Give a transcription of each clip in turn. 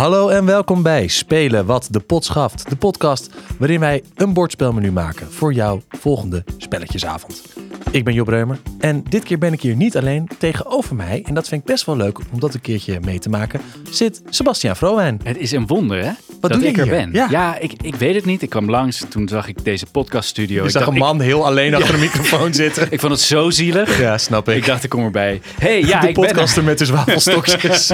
Hallo en welkom bij Spelen wat de pot schaft. De podcast waarin wij een bordspelmenu maken voor jouw volgende spelletjesavond. Ik ben Job Reumer en dit keer ben ik hier niet alleen. Tegenover mij, en dat vind ik best wel leuk om dat een keertje mee te maken, zit Sebastiaan Vrouwijn. Het is een wonder, hè? Wat dat doe ik er hier? ben. Ja. Ja, ik, ik weet het niet. Ik kwam langs, toen zag ik deze podcaststudio. Ik, zag dacht, een man heel alleen achter een microfoon zitten. ik, vond het zo zielig. Ja, snap ik. Ik dacht, ik kom erbij. hey, ja, de ik ben er. podcaster met de zwavelstokjes.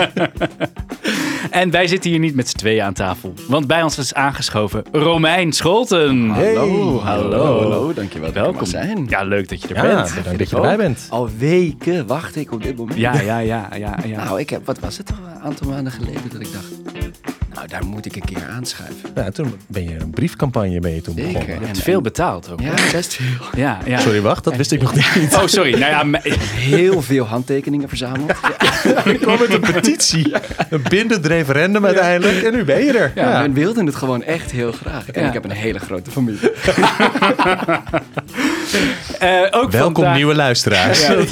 En wij zitten hier niet met z'n tweeën aan tafel. Want bij ons is aangeschoven Romein Scholten. Hallo, hallo. hallo, hallo. Dankjewel dat ik er Welkom. mag zijn. Ja, leuk dat je er ja, bent. bedankt dat je erbij bent. Al weken wacht ik op dit moment. Ja, ja, ja, ja, ja. Nou, ik heb, wat was het toch een aantal maanden geleden dat ik dacht, nou, daar moet ik een keer aanschuiven. Ja, toen ben je een briefcampagne ben je toen Zeker. begonnen. Je hebt veel betaald ook. Ja, best veel. Ja, ja. Sorry, wacht, dat wist ik nog niet. Oh, sorry. Nou ja, me- Heel veel handtekeningen verzameld. Ja, Ik kwam met een petitie, een bindend referendum uiteindelijk en nu ben je er. ja, Ja. men wilde het gewoon echt heel graag. En Ja. ik heb een hele grote familie. Eh, ook Welkom vandaag- nieuwe luisteraars. Ja.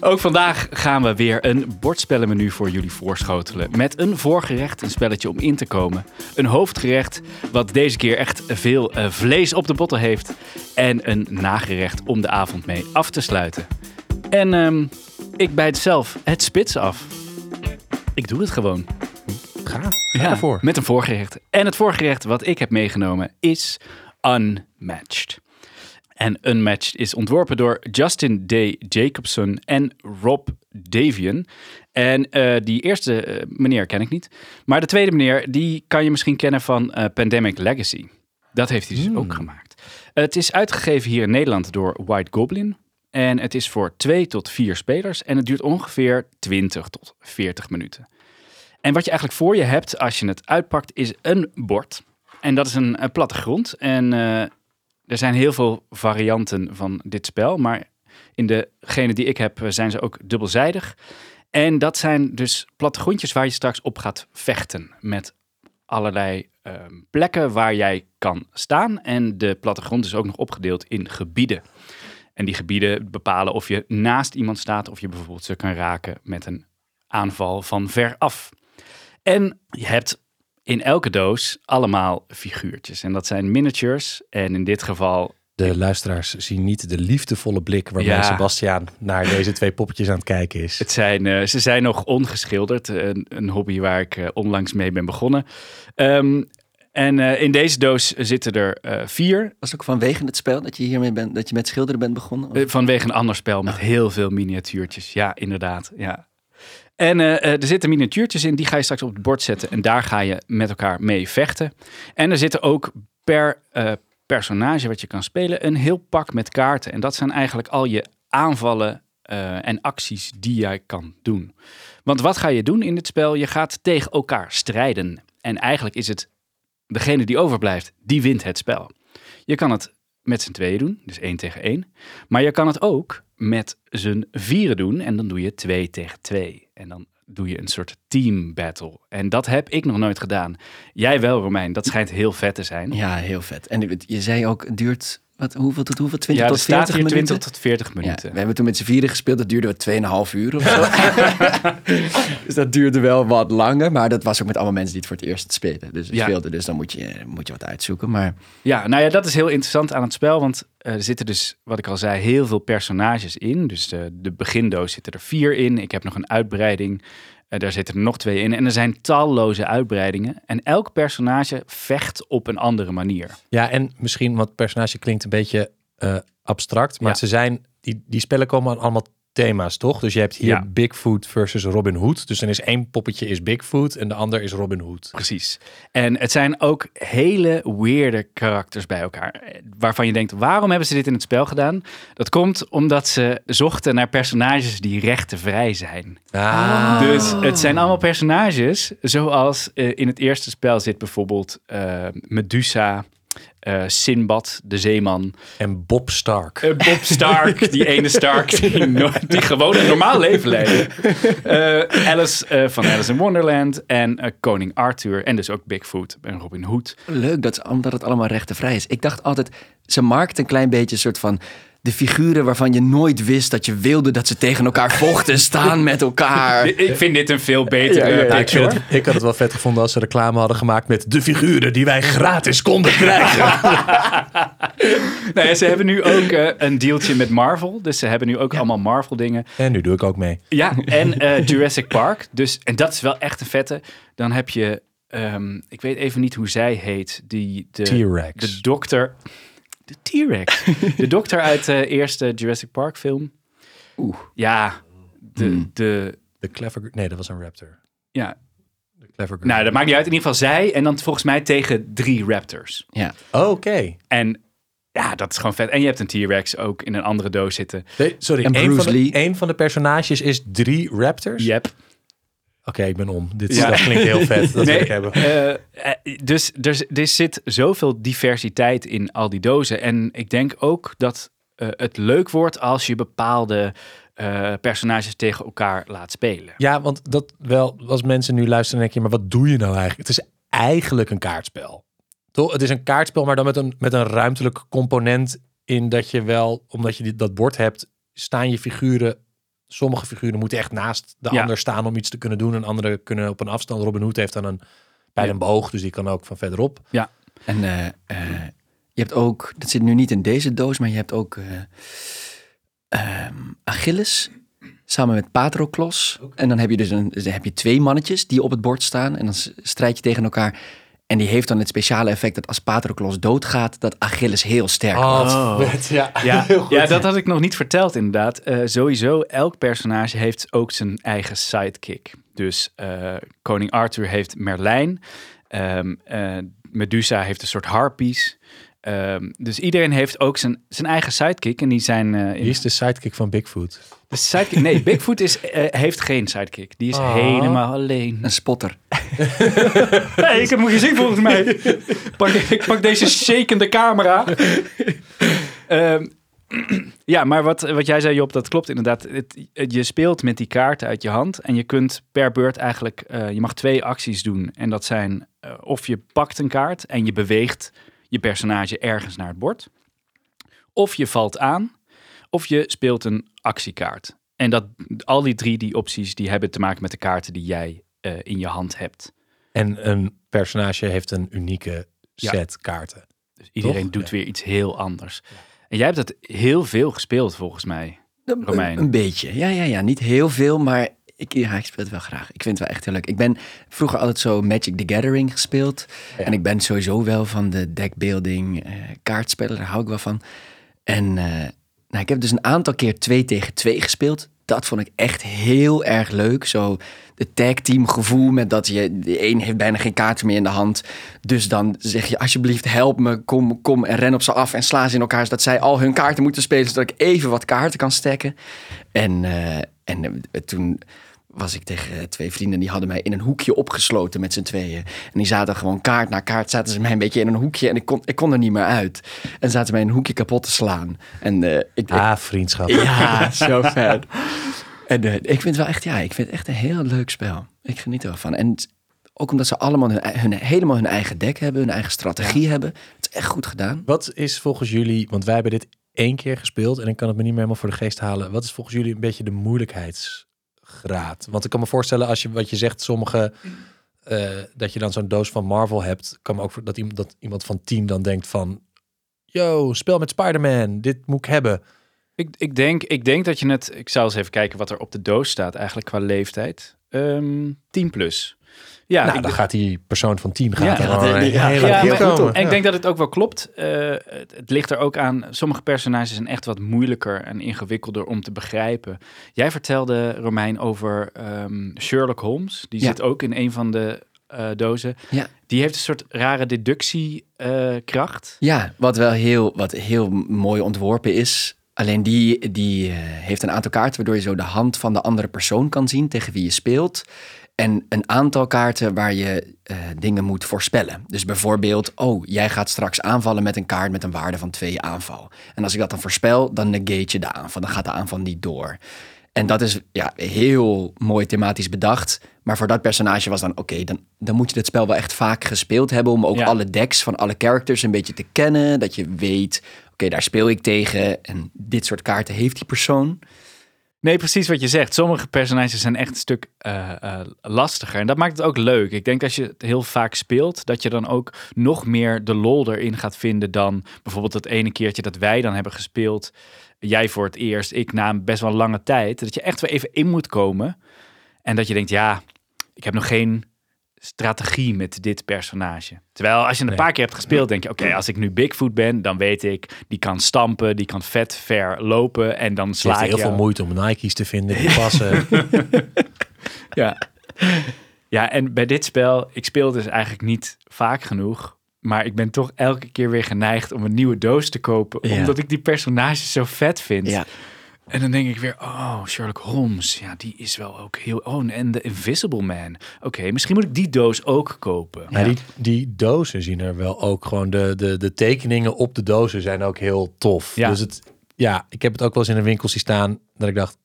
Ook vandaag gaan we weer een bordspellenmenu voor jullie voorschotelen. Met een voorgerecht, een spelletje om in te komen. Een hoofdgerecht, wat deze keer echt veel eh, vlees op de botten heeft. En een nagerecht om de avond mee af te sluiten. En ehm, ik bijt zelf het spits af. Ik doe het gewoon. Ga, ga ervoor. Met een voorgerecht. En het voorgerecht wat ik heb meegenomen is Unmatched. En Unmatched is ontworpen door Justin D. Jacobson en Rob Davian. En eh, die eerste eh, meneer ken ik niet. Maar de tweede meneer, die kan je misschien kennen van eh, Pandemic Legacy. Dat heeft hij dus ook gemaakt. Het is uitgegeven hier in Nederland door White Goblin. En het is voor 2 tot 4 spelers. En het duurt ongeveer 20 tot 40 minuten. En wat je eigenlijk voor je hebt als je het uitpakt, is een bord. En dat is een, eh, plattegrond. En er zijn heel veel varianten van dit spel. Maar in degene die ik heb, eh, zijn ze ook dubbelzijdig. En dat zijn dus plattegrondjes waar je straks op gaat vechten. Met allerlei eh, plekken waar jij kan staan. En de plattegrond is ook nog opgedeeld in gebieden. En die gebieden bepalen of je naast iemand staat. Of je bijvoorbeeld ze kan raken met een aanval van ver af. En je hebt in elke doos allemaal figuurtjes. En dat zijn miniatures. En in dit geval, De luisteraars zien niet de liefdevolle blik waarmee Ja. Sebastiaan naar deze twee poppetjes aan het kijken is. het zijn, eh, ze zijn nog ongeschilderd. Een, een hobby waar ik eh, onlangs mee ben begonnen. Ehm, en eh, in deze doos zitten er eh, vier. Was ook vanwege het spel dat je hiermee bent, dat je met schilderen bent begonnen? Of- vanwege een ander spel met heel veel miniatuurtjes. Ja, inderdaad. Ja. En eh, eh, er zitten miniatuurtjes in, die ga je straks op het bord zetten. En daar ga je met elkaar mee vechten. En er zitten ook per eh, personage wat je kan spelen een heel pak met kaarten. En dat zijn eigenlijk al je aanvallen en acties die jij kan doen. Want wat ga je doen in dit spel? Je gaat tegen elkaar strijden. En eigenlijk is het degene die overblijft, die wint het spel. Je kan het met z'n tweeën doen, dus één tegen één. Maar je kan het ook met z'n vieren doen en dan doe je twee tegen twee. En dan doe je een soort team battle. En dat heb ik nog nooit gedaan. Jij wel, Romein. Dat schijnt heel vet te zijn. Ja, heel vet. En je- zei ook, het duurt wat, hoeveel tot hoeveel? 20 Ja, tot staat 40 hier minuten? 20 tot 40 Ja, minuten. we hebben toen met z'n vieren gespeeld, dat duurde wat 2,5 uur of zo. dus dat duurde wel wat langer, maar dat was ook met allemaal mensen die het voor het eerst spelen. Dus, Ja. speelden, dus dan moet je, moet je wat uitzoeken. Maar Ja, nou ja, dat is heel interessant aan het spel. Want eh, er zitten dus, wat ik al zei, heel veel personages in. Dus de, de begindoos zitten er vier in. Ik heb nog een uitbreiding. Eh, daar zitten er nog twee in. En er zijn talloze uitbreidingen. En elk personage vecht op een andere manier. Ja, en misschien, want personage klinkt een beetje eh, abstract, maar Ja. ze zijn, die, die spellen komen allemaal thema's, toch? Dus je hebt hier Ja. Bigfoot versus Robin Hood. Dus dan is één poppetje is Bigfoot en de ander is Robin Hood. Precies. En het zijn ook hele weirde karakters bij elkaar. eh, Waarvan je denkt, waarom hebben ze dit in het spel gedaan? Dat komt omdat ze zochten naar personages die rechtenvrij zijn. Ah, Dus het zijn allemaal personages, zoals eh, in het eerste spel zit bijvoorbeeld eh, Medusa, eh, Sinbad, de zeeman, en Bob Stark. eh, Bob Stark, die ene Stark die, no- die gewoon een normaal leven leidt. Eh, Alice eh, van Alice in Wonderland en koning Arthur en dus ook Bigfoot en Robin Hood. leuk dat, omdat het allemaal rechtenvrij is. Ik dacht altijd, ze markt een klein beetje een soort van de figuren waarvan je nooit wist dat je wilde dat ze tegen elkaar vochten, staan met elkaar. Ik vind dit een veel betere Ja, ja, ja. Ja, ik, vind het, ik had het wel vet gevonden als ze reclame hadden gemaakt met de figuren die wij gratis konden krijgen. Nee, ze hebben nu ook eh, een dealtje met Marvel. Dus ze hebben nu ook allemaal Marvel dingen. en nu doe ik ook mee. Ja, en eh, Jurassic Park. Dus, en dat is wel echt een vette. Dan heb je, ehm, ik weet even niet hoe zij heet. Die, de, T-Rex. De dokter. De T-Rex. de dokter uit de eerste Jurassic Park film. Oeh. Ja, de, Hmm. de, De clever... Nee, dat was een raptor. ja. De clever Nou, dat maakt niet uit. In ieder geval zij. En dan volgens mij tegen drie raptors. Ja. Oké. En ja, dat is gewoon vet. En je hebt een T-Rex ook in een andere doos zitten. Nee, Sorry, En een Bruce van, de, Lee. een van de personages is drie raptors? Yep. Oké, ik ben om. Dit Ja. dat klinkt heel vet. Dat wil Nee, ik hebben. eh, dus er, er zit zoveel diversiteit in al die dozen. En ik denk ook dat eh, het leuk wordt als je bepaalde eh, personages tegen elkaar laat spelen. Ja, want dat wel, als mensen nu luisteren, denk je, maar wat doe je nou eigenlijk? Het is eigenlijk een kaartspel. Toch? Het is een kaartspel, maar dan met een, met een ruimtelijk component in dat je wel, omdat je dat bord hebt, staan je figuren. Sommige figuren moeten echt naast de Ja. ander staan om iets te kunnen doen. En andere kunnen op een afstand. Robin Hood heeft dan een bij Ja. een boog, dus die kan ook van verderop. En eh, eh, je hebt ook, dat zit nu niet in deze doos, maar je hebt ook eh, ehm, Achilles samen met Patroklos. En dan heb je dus een, dan heb je twee mannetjes die op het bord staan en dan strijd je tegen elkaar. En die heeft dan het speciale effect dat als Patroklos doodgaat, dat Achilles heel sterk wordt. Oh. vet, ja. Ja, Heel goed. ja, dat had ik nog niet verteld inderdaad. Eh, sowieso, elk personage heeft ook zijn eigen sidekick. Dus eh, koning Arthur heeft Merlijn. Ehm, eh, Medusa heeft een soort harpies. Ehm, dus iedereen heeft ook zijn, zijn eigen sidekick. En die zijn... eh, in- Wie is de sidekick van Bigfoot? de sidekick, nee, Bigfoot is, eh, heeft geen sidekick. Die is Ah. helemaal alleen. Een spotter. Nee, ik heb hem gezien volgens mij. Pak, ik pak deze shakende camera. Ehm, ja, maar wat, wat jij zei Job, dat klopt inderdaad. Het, het- je speelt met die kaarten uit je hand en je kunt per beurt eigenlijk, eh, je mag twee acties doen. En dat zijn of je pakt een kaart en je beweegt je personage ergens naar het bord. Of je valt aan, of je speelt een actiekaart. En dat, al die drie die opties die hebben te maken met de kaarten die jij eh, in je hand hebt. En een personage heeft een unieke Ja. set kaarten. Dus iedereen Toch? doet weer iets heel anders. En jij hebt dat heel veel gespeeld volgens mij. Een, Romein. een beetje. Ja, ja, ja. Niet heel veel, maar ik, ja, ik speel het wel graag. Ik vind het wel echt heel leuk. Ik ben vroeger altijd zo Magic the Gathering gespeeld. Ja. En ik ben sowieso wel van de deckbuilding, kaartspellen. Daar hou ik wel van. En eh, nou, ik heb dus een aantal keer 2 tegen 2 gespeeld. Dat vond ik echt heel erg leuk. Zo de tag team gevoel met dat je... De een heeft bijna geen kaarten meer in de hand. Dus dan zeg je alsjeblieft help me, kom, kom en ren op ze af en sla ze in elkaar. Zodat zij al hun kaarten moeten spelen, zodat ik even wat kaarten kan stekken. En, eh, en toen was ik tegen eh, twee vrienden, die hadden mij in een hoekje opgesloten met z'n tweeën. En die zaten gewoon kaart na kaart, zaten ze mij een beetje in een hoekje en ik kon, ik kon er niet meer uit. En zaten mij in een hoekje kapot te slaan. En eh, ik, Ah, vriendschap. ja, zo vet. En eh, ik vind het wel echt, ja, ik vind het echt een heel leuk spel. Ik geniet er wel van. En ook omdat ze allemaal hun, hun, helemaal hun eigen deck hebben, hun eigen strategie hebben. Het is echt goed gedaan. Wat is volgens jullie, want wij hebben dit één keer gespeeld en ik kan het me niet meer helemaal voor de geest halen. Wat is volgens jullie een beetje de moeilijkheidsgraad? Want ik kan me voorstellen als je wat je zegt, sommige eh, dat je dan zo'n doos van Marvel hebt, kan ook dat iemand, dat iemand van 10 dan denkt van, yo, spel met Spider-Man, dit moet ik hebben. Ik, ik, denk, ik denk dat je het... Ik zal eens even kijken wat er op de doos staat eigenlijk qua leeftijd. Ehm 10 plus. Ja, nou, dan gaat die persoon van 10 gaat Ja, er gaat gewoon er- een ja, maar- komen. En ik denk dat het ook wel klopt. Eh, het, het ligt er ook aan. Sommige personages zijn echt wat moeilijker en ingewikkelder om te begrijpen. Jij vertelde, Romein, over ehm, Sherlock Holmes. Die zit ook in een van de eh, dozen. Ja. Die heeft een soort rare deductiekracht. Ja, wat wel heel, wat heel mooi ontworpen is. Alleen die, die eh, heeft een aantal kaarten waardoor je zo de hand van de andere persoon kan zien tegen wie je speelt. En een aantal kaarten waar je eh, dingen moet voorspellen. Dus bijvoorbeeld, oh, jij gaat straks aanvallen met een kaart met een waarde van twee aanval. En als ik dat dan voorspel, dan negate je de aanval. Dan gaat de aanval niet door. En dat is ja, heel mooi thematisch bedacht. Maar voor dat personage was dan, oké, dan, dan moet je dit spel wel echt vaak gespeeld hebben. Om ook Ja. alle decks van alle characters een beetje te kennen. Dat je weet, oké, daar speel ik tegen en dit soort kaarten heeft die persoon. Nee, precies wat je zegt. Sommige personages zijn echt een stuk eh, eh, lastiger. En dat maakt het ook leuk. Ik denk als je het heel vaak speelt, dat je dan ook nog meer de lol erin gaat vinden dan bijvoorbeeld het ene keertje dat wij dan hebben gespeeld. Jij voor het eerst, ik na best wel lange tijd. Dat je echt weer even in moet komen. En dat je denkt, ja, ik heb nog geen strategie met dit personage. Terwijl als je een Nee. paar keer hebt gespeeld, denk je, oké, als ik nu Bigfoot ben, dan weet ik, die kan stampen, die kan vet ver lopen en dan sla ik heel jou. veel moeite om Nike's te vinden die passen. Ja. ja, en bij dit spel, ik speel dus eigenlijk niet vaak genoeg. Maar ik ben toch elke keer weer geneigd om een nieuwe doos te kopen. Ja. Omdat ik die personages zo vet vind. Ja, En dan denk ik weer, oh, Sherlock Holmes. Ja, die is wel ook heel... Oh, en The Invisible Man. Oké, misschien moet ik die doos ook kopen. Maar die, die dozen zien er wel ook gewoon... De, de, de tekeningen op de dozen zijn ook heel tof. Ja. Dus het, ja, ik heb het ook wel eens in een winkel zien staan... dat ik dacht...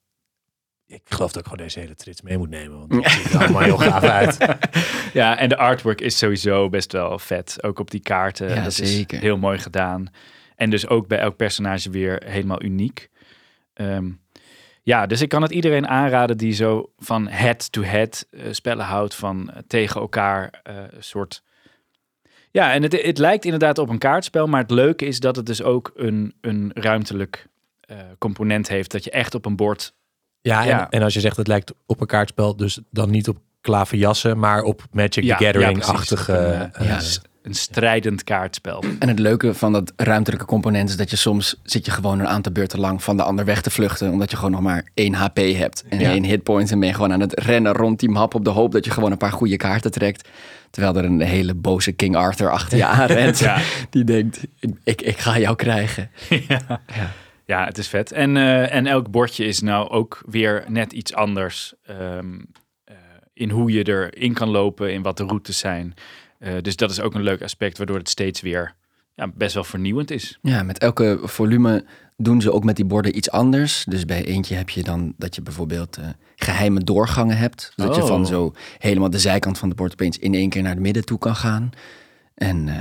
Ik geloof dat ik gewoon deze hele trits mee moet nemen. Want het ziet er allemaal heel gaaf uit. Ja, en de artwork is sowieso best wel vet. Ook op die kaarten. Ja, dat zeker. is heel mooi gedaan. En dus ook bij elk personage weer helemaal uniek. Ehm, ja, dus ik kan het iedereen aanraden die zo van head-to-head eh, spellen houdt. Van eh, tegen elkaar een soort... Ja, en het, het lijkt inderdaad op een kaartspel. Maar het leuke is dat het dus ook een, een ruimtelijk component heeft. Dat je echt op een bord Ja, en, Ja. en als je zegt het lijkt op een kaartspel... dus dan niet op klaverjassen... maar op Magic Ja, the ja, Gathering-achtige... precies. Een, strijdend kaartspel. En het leuke van dat ruimtelijke component is dat je soms zit je gewoon een aantal beurten lang van de ander weg te vluchten. Omdat je gewoon nog maar één HP hebt en Ja. één hitpoint. En ben je gewoon aan het rennen rond die map op de hoop dat je gewoon een paar goede kaarten trekt. Terwijl er een hele boze King Arthur achter je aanrent. Ja. Die denkt, ik, ik, ik ga jou krijgen. ja. ja, het is vet. En, eh, en elk bordje is nou ook weer net iets anders ehm, eh, in hoe je erin kan lopen, in wat de routes zijn. Eh, dus dat is ook een leuk aspect, waardoor het steeds weer ja, best wel vernieuwend is. Ja, met elke volume doen ze ook met die borden iets anders. Dus bij eentje heb je dan dat je bijvoorbeeld eh, geheime doorgangen hebt. Zodat je Oh. van zo helemaal de zijkant van de bord opeens in één keer naar het midden toe kan gaan. En eh,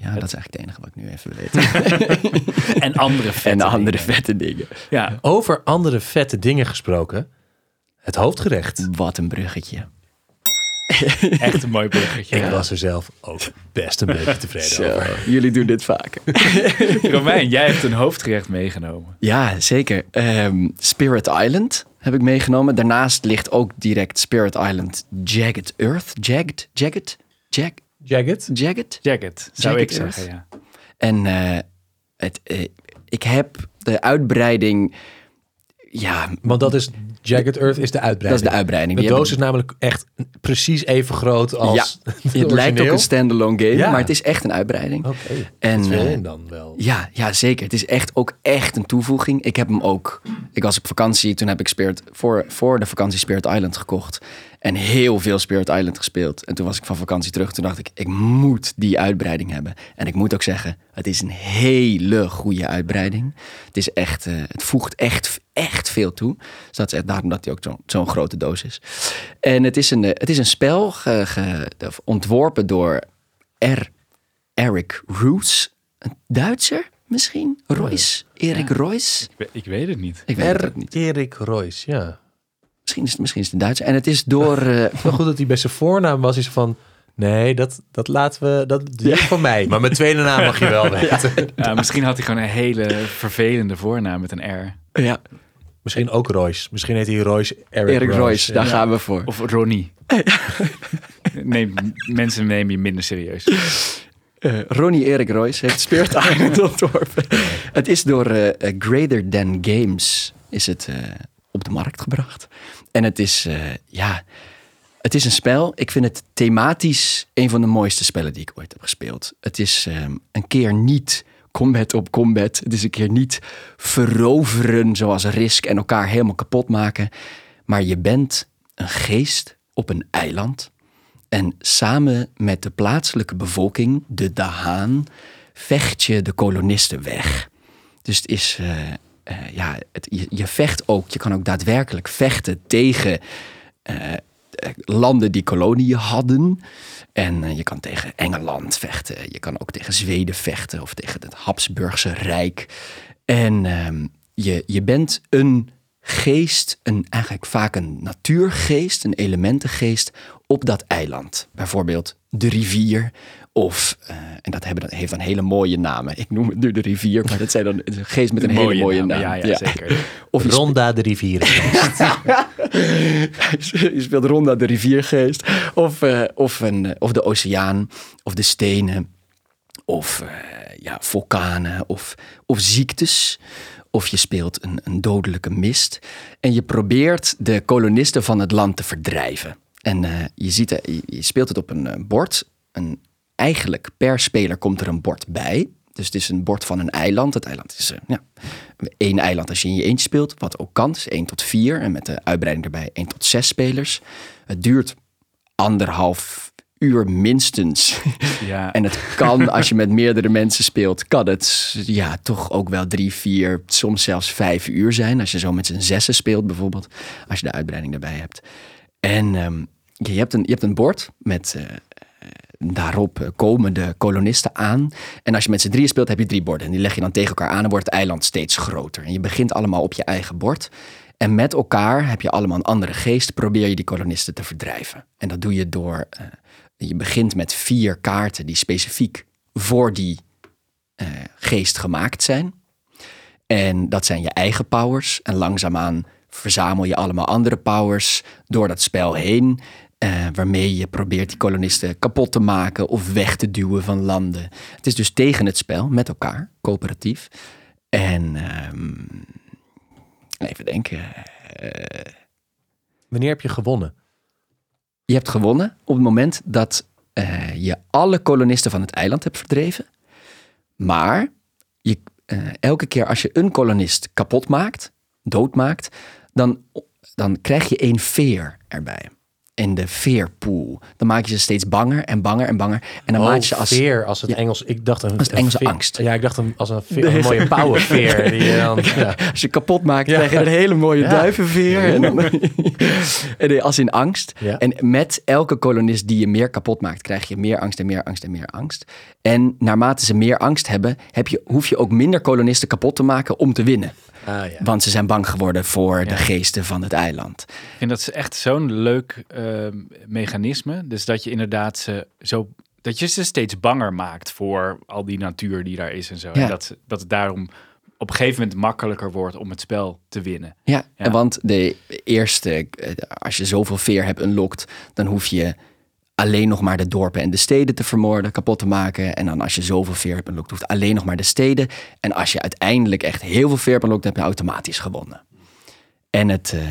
ja, dat is eigenlijk het enige wat ik nu even weet. En andere vette en de andere dingen. vette dingen. Ja, Over andere vette dingen gesproken. Het hoofdgerecht. Wat een bruggetje. echt een mooi bruggetje. Ik was er zelf ook best een beetje tevreden over. jullie doen dit vaker. Romein, jij hebt een hoofdgerecht meegenomen. Ja, zeker. Ehm, Spirit Island heb ik meegenomen. Daarnaast ligt ook direct Spirit Island Jagged Earth. Jagged? Jagged? Jag, Jagged? jagged? Jacket, zou Jacket ik Earth? zeggen, ja. En eh, het, eh, ik heb de uitbreiding... Ja, Want dat is Jagged Earth is de uitbreiding. dat is de uitbreiding. De Die doos is namelijk echt precies even groot als Ja, het het lijkt ook origineel. een standalone game, Ja. maar het is echt een uitbreiding. Oké, En, dat wil eh, dan wel. Ja, ja, zeker. Het is echt ook echt een toevoeging. Ik heb hem ook. Ik was op vakantie, toen heb ik Spirit voor, voor de vakantie Spirit Island gekocht. En heel veel Spirit Island gespeeld. En toen was ik van vakantie terug. Toen dacht ik, ik moet die uitbreiding hebben. En ik moet ook zeggen, het is een hele goede uitbreiding. Het is echt, eh, het voegt echt, echt veel toe. Dus dat is echt daarom dat hij ook zo- zo'n grote doos is. En het is een, eh, het is een spel ge- ontworpen door R. Eric Roos. Een Duitser misschien? Royce? Erik Royce? Ik, we- ik weet het niet. Ik weet het R. niet. Erik Royce, ja. Misschien is het, misschien is het een Duitser. En het is door... eh, Wel goed dat hij bij zijn voornaam was. Is van, nee, dat, dat laten we, dat die is van mij. Maar mijn tweede naam mag je wel weten. Ja, misschien had hij gewoon een hele vervelende voornaam met een R. ja, Misschien ook Royce. Misschien heet hij Royce Eric, Erik Royce. Daar Ja. gaan we voor. Of Ronnie. Neem, mensen nemen je minder serieus. Eh, Ronnie Erik Royce heeft Spirit Island ontworpen. Het is door eh, eh, Greater Than Games is het eh, op de markt gebracht. En het is, eh, ja, het is een spel. Ik vind het thematisch een van de mooiste spellen die ik ooit heb gespeeld. Het is ehm, een keer niet combat op combat. Het is een keer niet veroveren zoals Risk en elkaar helemaal kapot maken. Maar je bent een geest op een eiland. En samen met de plaatselijke bevolking, de Dahaan, vecht je de kolonisten weg. Dus het is, eh, eh, ja, je, vecht ook, je kan ook daadwerkelijk vechten tegen, eh, eh, landen die koloniën hadden. En je kan tegen Engeland vechten. Je kan ook tegen Zweden vechten of tegen het Habsburgse Rijk. En ehm, je, je bent een geest, een, eigenlijk vaak een natuurgeest, een elementengeest op dat eiland. Bijvoorbeeld de rivier of, eh, en dat, hebben, dat heeft dan hele mooie namen. Ik noem het nu de rivier, maar dat zijn dan een geest met een hele mooie naam. Ja, ja, zeker. Of Ronda de rivieren. je speelt Ronda de riviergeest. Of, eh, of, een, eh, of de oceaan. Of de stenen. Of eh, ja, vulkanen. Of, of ziektes. Of je speelt een, een dodelijke mist. En je probeert de kolonisten van het land te verdrijven. En eh, je, ziet, eh, speelt het op een eh, bord. Een, eigenlijk per speler komt er een bord bij. Dus het is een bord van een eiland. Het eiland is ja, één eiland als je in je eentje speelt. Wat ook kan. Dus 1 tot 4. En met de uitbreiding erbij 1 tot 6 spelers. Het duurt anderhalf uur minstens. Ja. En het kan, als je met meerdere mensen speelt, kan het ja, toch ook wel drie, vier, soms zelfs vijf uur zijn. Als je zo met z'n zessen speelt bijvoorbeeld, als je de uitbreiding erbij hebt. En ehm, je, hebt een, je hebt een bord met eh, daarop eh, komen de kolonisten aan. En als je met z'n drieën speelt, heb je drie borden. En die leg je dan tegen elkaar aan en wordt het eiland steeds groter. En je begint allemaal op je eigen bord. En met elkaar heb je allemaal een andere geest. Probeer je die kolonisten te verdrijven. En dat doe je door... eh, je begint met vier kaarten die specifiek voor die eh, geest gemaakt zijn. En dat zijn je eigen powers. En langzaamaan verzamel je allemaal andere powers door dat spel heen. eh, waarmee je probeert die kolonisten kapot te maken of weg te duwen van landen. Het is dus tegen het spel, met elkaar, coöperatief. En ehm, even denken. Wanneer heb je gewonnen? Je hebt gewonnen op het moment dat eh, je alle kolonisten van het eiland hebt verdreven. Maar je, eh, elke keer als je een kolonist kapot maakt, doodmaakt, dan, dan krijg je één veer erbij. In de veerpool. Dan maak je ze steeds banger en banger en banger. En dan maak je ze als... veer, als het Ja. Engels. Ik dacht een, Als het een Engelse veer- angst. Ja, ik dacht een, als een, veer, een mooie powerveer. Die je dan, ja. Als je kapot maakt, krijg je een hele mooie duivenveer. En, dan, en als in angst. En met elke kolonist die je meer kapot maakt, krijg je meer angst en meer angst en meer angst. En naarmate ze meer angst hebben, heb je, hoef je ook minder kolonisten kapot te maken om te winnen. Ah, ja. Want ze zijn bang geworden voor Ja. de geesten van het eiland. Ik vind dat ze echt zo'n leuk eh, mechanisme. Dus dat je inderdaad ze zo. Dat je ze steeds banger maakt voor al die natuur die daar is en zo. Ja. En dat, dat het daarom op een gegeven moment makkelijker wordt om het spel te winnen. Ja, Ja. want de eerste, eh, als je zoveel veer hebt unlocked, dan hoef je alleen nog maar de dorpen en de steden te vermoorden, kapot te maken. En dan als je zoveel veer hebt unlocked, hoeft alleen nog maar de steden. En als je uiteindelijk echt heel veel veer hebt heb je automatisch gewonnen. En het, eh,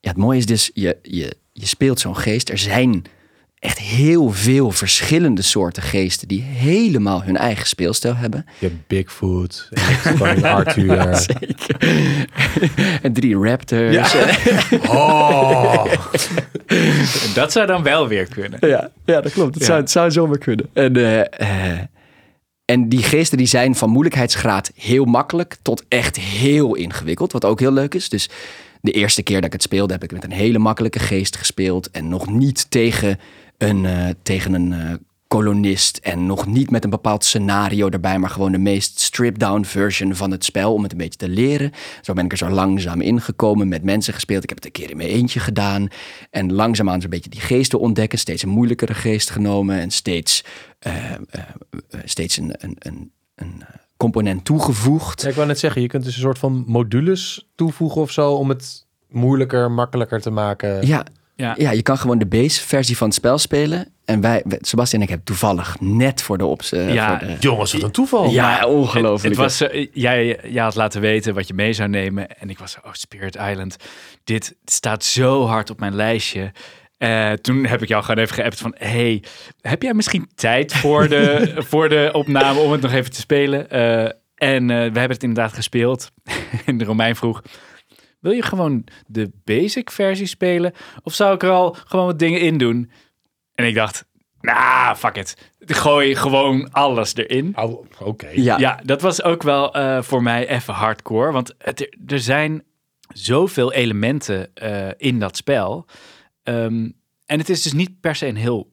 ja, het mooie is dus, je, je, je speelt zo'n geest. Er zijn echt heel veel verschillende soorten geesten die helemaal hun eigen speelstijl hebben. Je hebt Bigfoot, en Arthur. Zeker. en drie raptors. Oh, En dat zou dan wel weer kunnen. Ja, ja dat klopt. Het, Ja. zou, het zou zomaar kunnen. En, eh, eh, en die geesten die zijn van moeilijkheidsgraad heel makkelijk tot echt heel ingewikkeld. Wat ook heel leuk is. Dus de eerste keer dat ik het speelde heb ik met een hele makkelijke geest gespeeld. En nog niet tegen een, eh, tegen een eh, kolonist. En nog niet met een bepaald scenario erbij. Maar gewoon de meest stripped-down version van het spel. Om het een beetje te leren. Zo ben ik er zo langzaam ingekomen. Met mensen gespeeld. Ik heb het een keer in mijn eentje gedaan. En langzaamaan zo'n beetje die geesten ontdekken. Steeds een moeilijkere geest genomen. En steeds, eh, steeds een, een, een, een component toegevoegd. Ja, ik wou net zeggen, je kunt dus een soort van modules toevoegen of zo om het moeilijker, makkelijker te maken. Ja, Ja. ja, je kan gewoon de base versie van het spel spelen. En wij, Sebastian en ik hebben toevallig net voor de ops. eh, Ja, voor de, Jongens, wat een toeval. Ja, Maar ongelooflijk. Het, het was, eh, jij, jij had laten weten wat je mee zou nemen. En ik was zo, oh, Spirit Island. Dit staat zo hard op mijn lijstje. Eh, toen heb ik jou gewoon even geappt van... hey, heb jij misschien tijd voor de, voor de opname om het nog even te spelen? Eh, en eh, we hebben het inderdaad gespeeld. en de Romein vroeg... Wil je gewoon de basic versie spelen? Of zou ik er al gewoon wat dingen in doen? En ik dacht, nou, fuck it. Gooi gewoon alles erin. Oh, Oké. ja, Ja, dat was ook wel eh, voor mij even hardcore. Want het, er zijn zoveel elementen eh, in dat spel. Ehm, en het is dus niet per se een heel...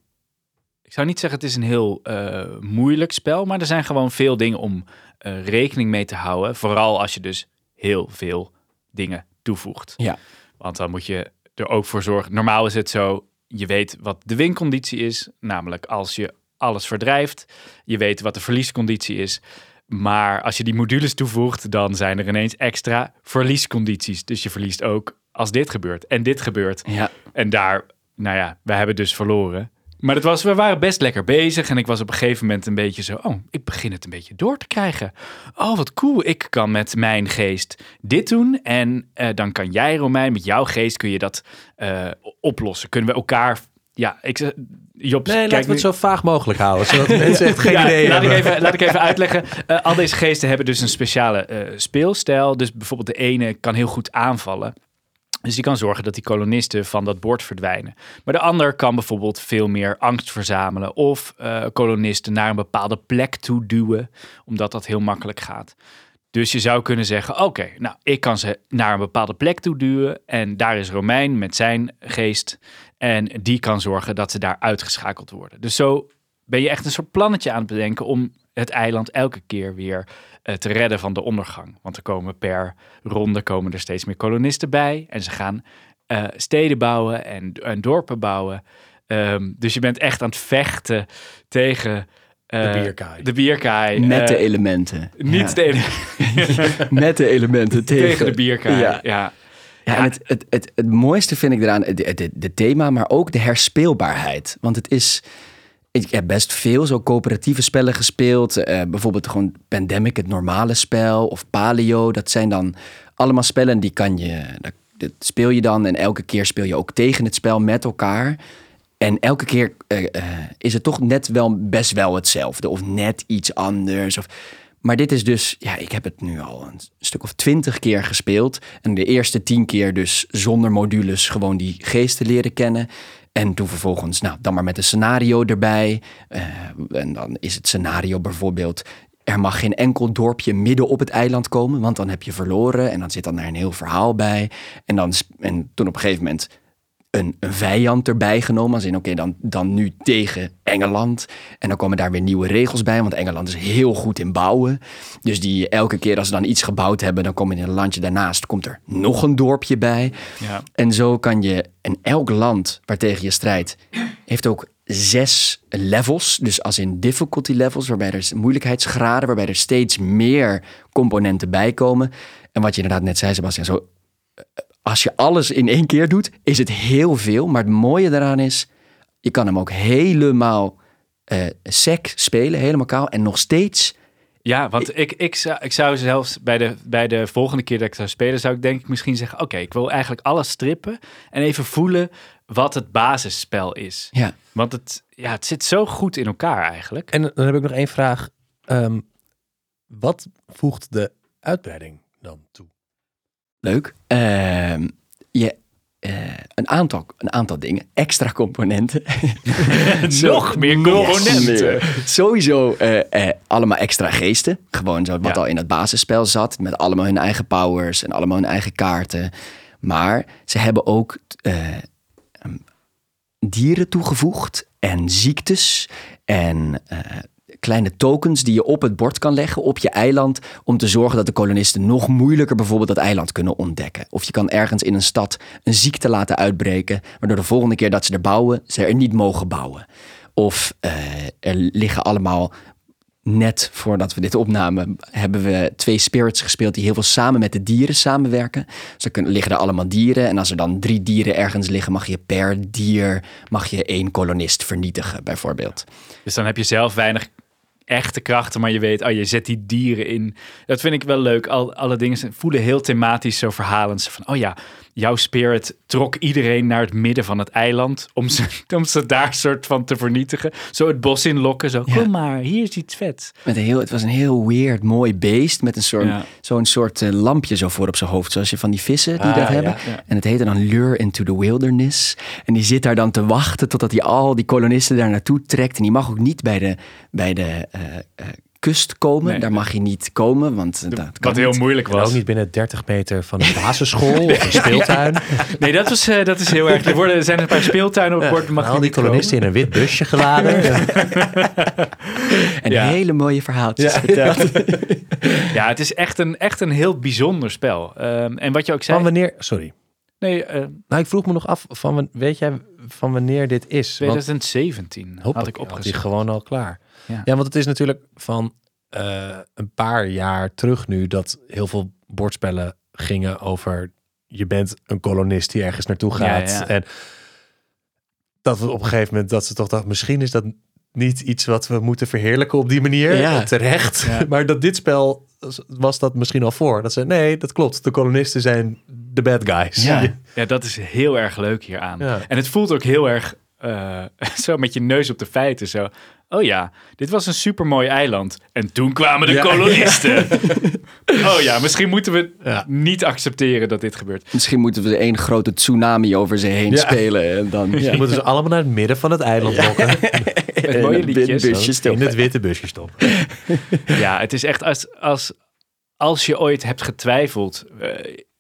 Ik zou niet zeggen het is een heel eh, moeilijk spel, maar er zijn gewoon veel dingen om eh, rekening mee te houden. Vooral als je dus heel veel dingen toevoegt. Ja. Want dan moet je er ook voor zorgen. Normaal is het zo, je weet wat de winconditie is. Namelijk als je alles verdrijft. Je weet wat de verliesconditie is. Maar als je die modules toevoegt, dan zijn er ineens extra verliescondities. Dus je verliest ook als dit gebeurt en dit gebeurt. Ja. En daar, nou ja, we hebben dus verloren. Maar het was, we waren best lekker bezig en ik was op een gegeven moment een beetje zo, oh, ik begin het een beetje door te krijgen. Oh, wat cool, ik kan met mijn geest dit doen en eh, dan kan jij, Romein, met jouw geest kun je dat eh, oplossen. Kunnen we elkaar, ja, ik Job, Nee, laten we nu- het zo vaag mogelijk houden. Zodat mensen echt geen ja, idee laat ik, hebben. even, laat ik even uitleggen. Eh, al deze geesten hebben dus een speciale speelstijl. Dus bijvoorbeeld de ene kan heel goed aanvallen. Dus die kan zorgen dat die kolonisten van dat bord verdwijnen. Maar de ander kan bijvoorbeeld veel meer angst verzamelen. Of eh, kolonisten naar een bepaalde plek toe duwen. Omdat dat heel makkelijk gaat. Dus je zou kunnen zeggen, oké, nou, ik kan ze naar een bepaalde plek toe duwen. En daar is Romein met zijn geest. En die kan zorgen dat ze daar uitgeschakeld worden. Dus zo ben je echt een soort plannetje aan het bedenken om het eiland elke keer weer eh, te redden van de ondergang. Want er komen per ronde komen er steeds meer kolonisten bij. En ze gaan eh, steden bouwen en, en dorpen bouwen. Ehm, dus je bent echt aan het vechten tegen eh, De bierkaai. De bierkaai. Met Eh, de elementen. Niet Ja. de Met de elementen tegen, tegen de bierkaai. Ja. Ja. Ja, en het, het, het, het mooiste vind ik eraan, het, het, het thema, maar ook de herspeelbaarheid. Want het is, ik heb best veel zo coöperatieve spellen gespeeld. Eh, bijvoorbeeld gewoon Pandemic, het normale spel, of Paleo. Dat zijn dan allemaal spellen die kan je, dat, speel je dan. En elke keer speel je ook tegen het spel met elkaar. En elke keer eh, eh, is het toch net wel best wel hetzelfde. Of net iets anders. Of... Maar dit is dus, ja, ik heb het nu al een stuk of twintig keer gespeeld. En de eerste tien keer dus zonder modules gewoon die geesten leren kennen. En toen vervolgens, nou, dan maar met een scenario erbij. Eh, en dan is het scenario bijvoorbeeld... Er mag geen enkel dorpje midden op het eiland komen, want dan heb je verloren. En dan zit dan daar een heel verhaal bij. En, dan, en toen op een gegeven moment een, een vijand erbij genomen. Als in, oké, dan, dan nu tegen Engeland. En dan komen daar weer nieuwe regels bij. Want Engeland is heel goed in bouwen. Dus die elke keer als ze dan iets gebouwd hebben... dan komt in een landje daarnaast komt er nog een dorpje bij. Ja. En zo kan je... En elk land waartegen je strijdt... heeft ook zes levels. Dus als in difficulty levels... waarbij er moeilijkheidsgraden... waarbij er steeds meer componenten bij komen. En wat je inderdaad net zei, Sebastian... zo als je alles in één keer doet, is het heel veel. Maar het mooie daaraan is, je kan hem ook helemaal eh sec spelen, helemaal kaal. En nog steeds, Ja, want ik, ik, zou, ik zou zelfs bij de, bij de volgende keer dat ik zou spelen, zou ik denk ik misschien zeggen: Oké, ik wil eigenlijk alles strippen en even voelen wat het basisspel is. ja, Want het, ja, het zit zo goed in elkaar eigenlijk. En dan heb ik nog één vraag. Ehm, wat voegt de uitbreiding dan toe? Leuk. Ehm, je, eh, een, aantal, een aantal dingen, extra componenten. Nog meer componenten. Yes. Sowieso eh, eh, allemaal extra geesten. Gewoon zo wat Ja. al in het basisspel zat. Met allemaal hun eigen powers en allemaal hun eigen kaarten. Maar ze hebben ook eh, ehm, dieren toegevoegd. En ziektes. En kleine tokens die je op het bord kan leggen op je eiland. Om te zorgen dat de kolonisten nog moeilijker bijvoorbeeld dat eiland kunnen ontdekken. Of je kan ergens in een stad een ziekte laten uitbreken. Waardoor de volgende keer dat ze er bouwen, ze er niet mogen bouwen. Of eh, er liggen allemaal. Net voordat we dit opnamen, hebben we twee spirits gespeeld die heel veel samen met de dieren samenwerken. Dus er kunnen, liggen er allemaal dieren. En als er dan drie dieren ergens liggen, mag je per dier mag je één kolonist vernietigen, bijvoorbeeld. Dus dan heb je zelf weinig echte krachten, maar je weet, oh, je zet die dieren in. Dat vind ik wel leuk. Al, alle dingen voelen heel thematisch zo verhalend. Van, oh ja, jouw spirit trok iedereen naar het midden van het eiland om ze, om ze daar soort van te vernietigen. Zo het bos inlokken, zo, Ja. kom maar, hier is iets vets. Met een heel, het was een heel weird, mooi beest met een soort, Ja. zo'n soort eh, lampje zo voor op zijn hoofd. Zoals je van die vissen die Ah, dat ja, hebben. ja. En het heette dan Lure into the Wilderness. En die zit daar dan te wachten totdat hij al die kolonisten daar naartoe trekt. En die mag ook niet bij de, bij de eh, eh, kust komen. Nee. Daar mag je niet komen, want... eh, dat kan Wat heel niet. moeilijk En ook was. niet binnen 30 meter van een basisschool of een speeltuin. Nee, dat, was, eh, dat is heel erg. Er, worden, er zijn een paar speeltuinen op het bord. Mag al je die kolonisten in een wit busje geladen. En Ja. hele mooie verhaaltjes Ja. verteld. Ja, het is echt een, echt een heel bijzonder spel. Ehm, en wat je ook zei... Van wanneer, sorry. Nee, eh, Nou, ik vroeg me nog af, van, weet jij van wanneer dit is? Want 2017 had ik had hij opgezocht. gewoon al klaar. Ja. Ja. want het is natuurlijk van eh, een paar jaar terug nu dat heel veel bordspellen gingen over je bent een kolonist die ergens naartoe gaat. ja. En dat we op een gegeven moment dat ze toch dachten, misschien is dat niet iets wat we moeten verheerlijken op die manier. Ja. Terecht. Ja. Maar dat dit spel was dat misschien al voor. Dat ze, nee, dat klopt. De kolonisten zijn de bad guys. Ja. Ja, dat is heel erg leuk hieraan. Ja. En het voelt ook heel erg eh, zo met je neus op de feiten. Zo. Oh ja, dit was een supermooi eiland. En toen kwamen de Ja. kolonisten. oh ja, misschien moeten we Ja. niet accepteren dat dit gebeurt. Misschien moeten we één grote tsunami over ze heen Ja. spelen. En dan moeten ze allemaal naar het midden van het eiland lokken. Met mooie En een liedjes. busje In het witte busje stoppen. Ja, het is echt als, als, als je ooit hebt getwijfeld, eh,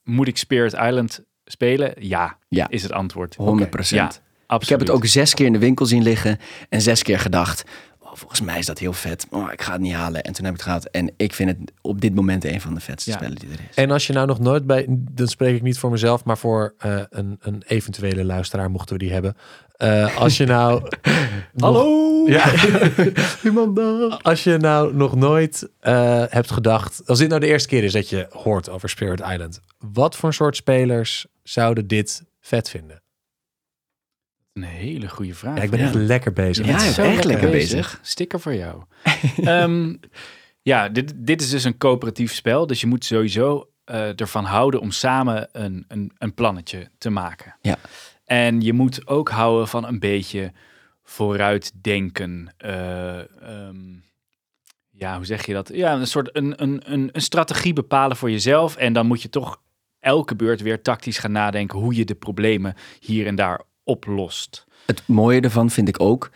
moet ik Spirit Island spelen? Ja, Ja. is het antwoord. 100 procent. Ja, absoluut. Ik heb het ook zes keer in de winkel zien liggen en zes keer gedacht. Oh, volgens mij is dat heel vet. Oh, ik ga het niet halen. En toen heb ik het gehad. En ik vind het op dit moment een van de vetste Ja. spellen die er is. En als je nou nog nooit bij, dan spreek ik niet voor mezelf, maar voor eh, een, een eventuele luisteraar, mochten we die hebben. Eh, als je nou. Hallo! Ja, Iemand daar? als je nou nog nooit eh, hebt gedacht, als dit nou de eerste keer is dat je hoort over Spirit Island, wat voor soort spelers zouden dit vet vinden? Een hele goede vraag. Ja, ik ben Ja. echt lekker bezig. Ja, zo echt lekker bezig. Sticker voor jou. Ehm, ja, dit, dit is dus een coöperatief spel. Dus je moet sowieso eh, ervan houden om samen een, een, een plannetje te maken. Ja. En je moet ook houden van een beetje vooruitdenken. Ehm, ja, hoe zeg je dat? Ja, een soort een, een, een, een strategie bepalen voor jezelf. En dan moet je toch elke beurt weer tactisch gaan nadenken hoe je de problemen hier en daar oplost. Het mooie ervan vind ik ook.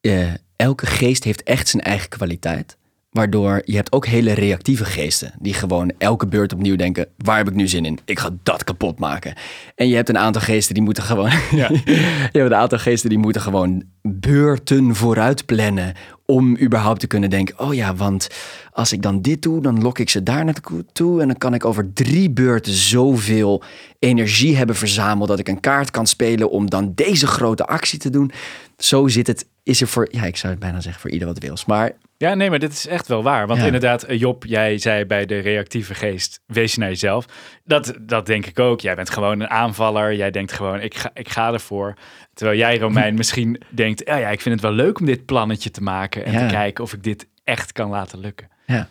eh, elke geest heeft echt zijn eigen kwaliteit. Waardoor je hebt ook hele reactieve geesten. Die gewoon elke beurt opnieuw denken. Waar heb ik nu zin in? Ik ga dat kapot maken. En je hebt een aantal geesten die moeten gewoon. Ja. je hebt een aantal geesten die moeten gewoon beurten vooruit plannen. Om überhaupt te kunnen denken. Oh ja, want als ik dan dit doe, dan lok ik ze daar naartoe. En dan kan ik over drie beurten zoveel energie hebben verzameld. Dat ik een kaart kan spelen om dan deze grote actie te doen. Zo zit het. Is er voor, ja, ik zou het bijna zeggen voor ieder wat wils. Maar Ja, nee, maar dit is echt wel waar. Want Ja. inderdaad, eh, Job, jij zei bij de reactieve geest, wees je naar jezelf. Dat, dat denk ik ook. Jij bent gewoon een aanvaller. Jij denkt gewoon, ik ga, ik ga ervoor. Terwijl jij, Romein, misschien denkt, oh ja, ik vind het wel leuk om dit plannetje te maken. En Ja. te kijken of ik dit echt kan laten lukken. ja,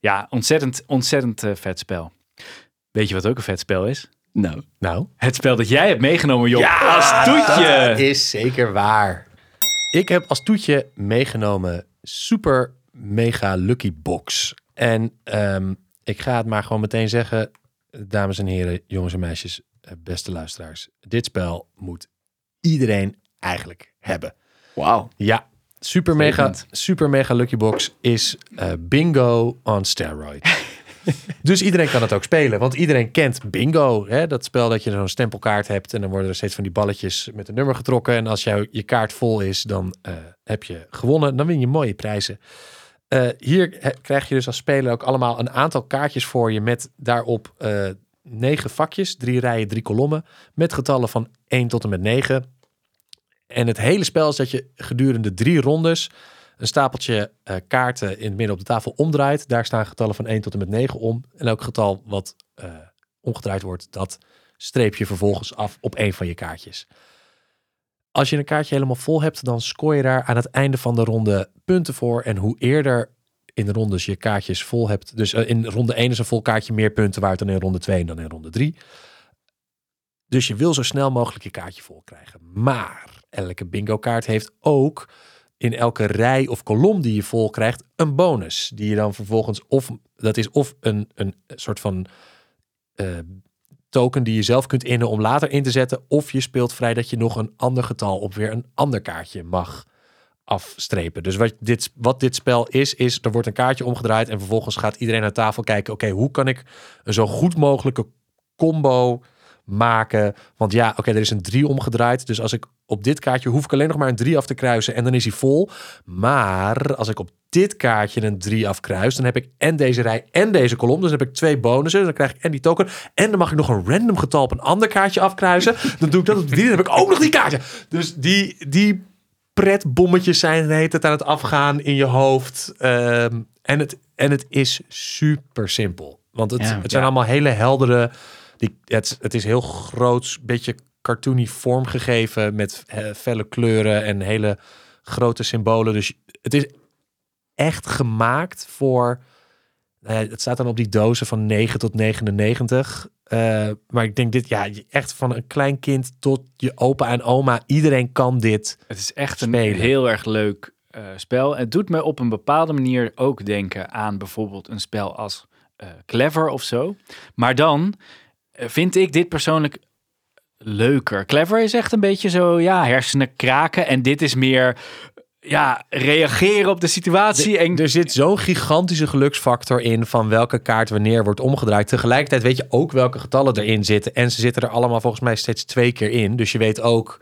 Ja, ontzettend, ontzettend eh, vet spel. Weet je wat ook een vet spel is? nou. Nou, Het spel dat jij hebt meegenomen, Job, als toetje. Dat is zeker waar. Ik heb als toetje meegenomen Super Mega Lucky Box. En ehm, ik ga het maar gewoon meteen zeggen, dames en heren, jongens en meisjes, eh, beste luisteraars. Dit spel moet iedereen eigenlijk hebben. Wauw. Ja, Super Mega. Super Mega Lucky Box is eh, bingo on steroid. dus iedereen kan het ook spelen, want iedereen kent bingo. Hè? Dat spel dat je zo'n stempelkaart hebt en dan worden er steeds van die balletjes met een nummer getrokken. En als jouw je kaart vol is, dan eh, heb je gewonnen. Dan win je mooie prijzen. Eh, hier krijg je dus als speler ook allemaal een aantal kaartjes voor je met daarop eh, negen vakjes, drie rijen, drie kolommen, met getallen van 1 tot en met 9. En het hele spel is dat je gedurende drie rondes een stapeltje eh, kaarten in het midden op de tafel omdraait. Daar staan getallen van 1 tot en met 9 om. En elk getal wat eh, omgedraaid wordt, dat streep je vervolgens af op één van je kaartjes. Als je een kaartje helemaal vol hebt, dan scoor je daar aan het einde van de ronde punten voor. En hoe eerder in de rondes je kaartjes vol hebt. Dus eh, in ronde 1 is een vol kaartje meer punten waard dan in ronde 2 en dan in ronde 3. Dus je wil zo snel mogelijk je kaartje vol krijgen. Maar elke bingo kaart heeft ook in elke rij of kolom die je vol krijgt een bonus. Die je dan vervolgens of dat is of een, een soort van eh, token die je zelf kunt innen om later in te zetten. Of je speelt vrij dat je nog een ander getal op weer een ander kaartje mag afstrepen. Dus wat dit, wat dit spel is, is er wordt een kaartje omgedraaid en vervolgens gaat iedereen aan tafel kijken, oké, hoe kan ik een zo goed mogelijke combo maken? Want ja, oké, er is een 3 omgedraaid, dus als ik op dit kaartje hoef ik alleen nog maar een 3 af te kruisen en dan is hij vol. Maar als ik op dit kaartje een 3 afkruis, dan heb ik en deze rij en deze kolom. Dus dan heb ik twee bonussen. Dan krijg ik en die token. En dan mag ik nog een random getal op een ander kaartje afkruisen. Dan doe ik dat op die. Dan heb ik ook nog die kaartje. Dus die, die pretbommetjes zijn de hele tijd aan het afgaan in je hoofd. Ehm, en, het, en het is super simpel. Want het, Ja. het zijn Ja. allemaal hele heldere... Die, het, het is heel groot, beetje cartoony vormgegeven met eh, felle kleuren en hele grote symbolen. Dus het is echt gemaakt voor... ja, het staat dan op die dozen van 9 tot 99. Eh, maar ik denk dit, ja, echt van een klein kind tot je opa en oma. Iedereen kan dit. Het is echt een Spelen. heel erg leuk eh, spel. Het doet me op een bepaalde manier ook denken aan bijvoorbeeld een spel als eh, Clever of zo. Maar dan eh, vind ik dit persoonlijk leuker. Clever is echt een beetje zo, ja, hersenen kraken. En dit is meer, ja, reageren op de situatie. En Er zit zo'n gigantische geluksfactor in van welke kaart wanneer wordt omgedraaid. Tegelijkertijd weet je ook welke getallen erin zitten. En ze zitten er allemaal volgens mij steeds twee keer in. Dus je weet ook,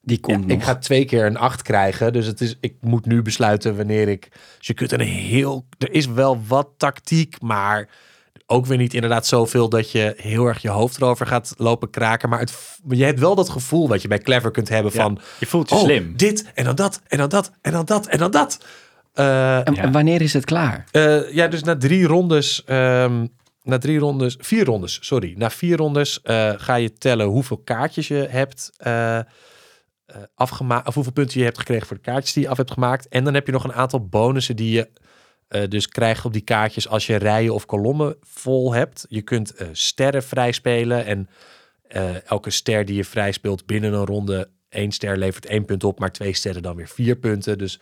Die komt ik ga twee keer een 8 krijgen. Dus het is, ik moet nu besluiten wanneer ik. Dus je kunt een heel. Er is wel wat tactiek, maar ook weer niet inderdaad zoveel dat je heel erg je hoofd erover gaat lopen kraken. Maar het, je hebt wel dat gevoel wat je bij Clever kunt hebben Ja, van. je voelt je oh, slim. dit en dan dat en dan dat en dan dat en dan dat. Eh, En, Ja. en wanneer is het klaar? eh, ja, dus na drie rondes, ehm, na drie rondes, vier rondes, sorry. Na vier rondes eh, ga je tellen hoeveel kaartjes je hebt eh, eh, afgemaakt, of hoeveel punten je hebt gekregen voor de kaartjes die je af hebt gemaakt. En dan heb je nog een aantal bonussen die je eh, dus krijgt op die kaartjes als je rijen of kolommen vol hebt. Je kunt eh, sterren vrij spelen en eh, elke ster die je vrij speelt binnen een ronde, één ster levert één punt op, maar twee sterren dan weer vier punten. Dus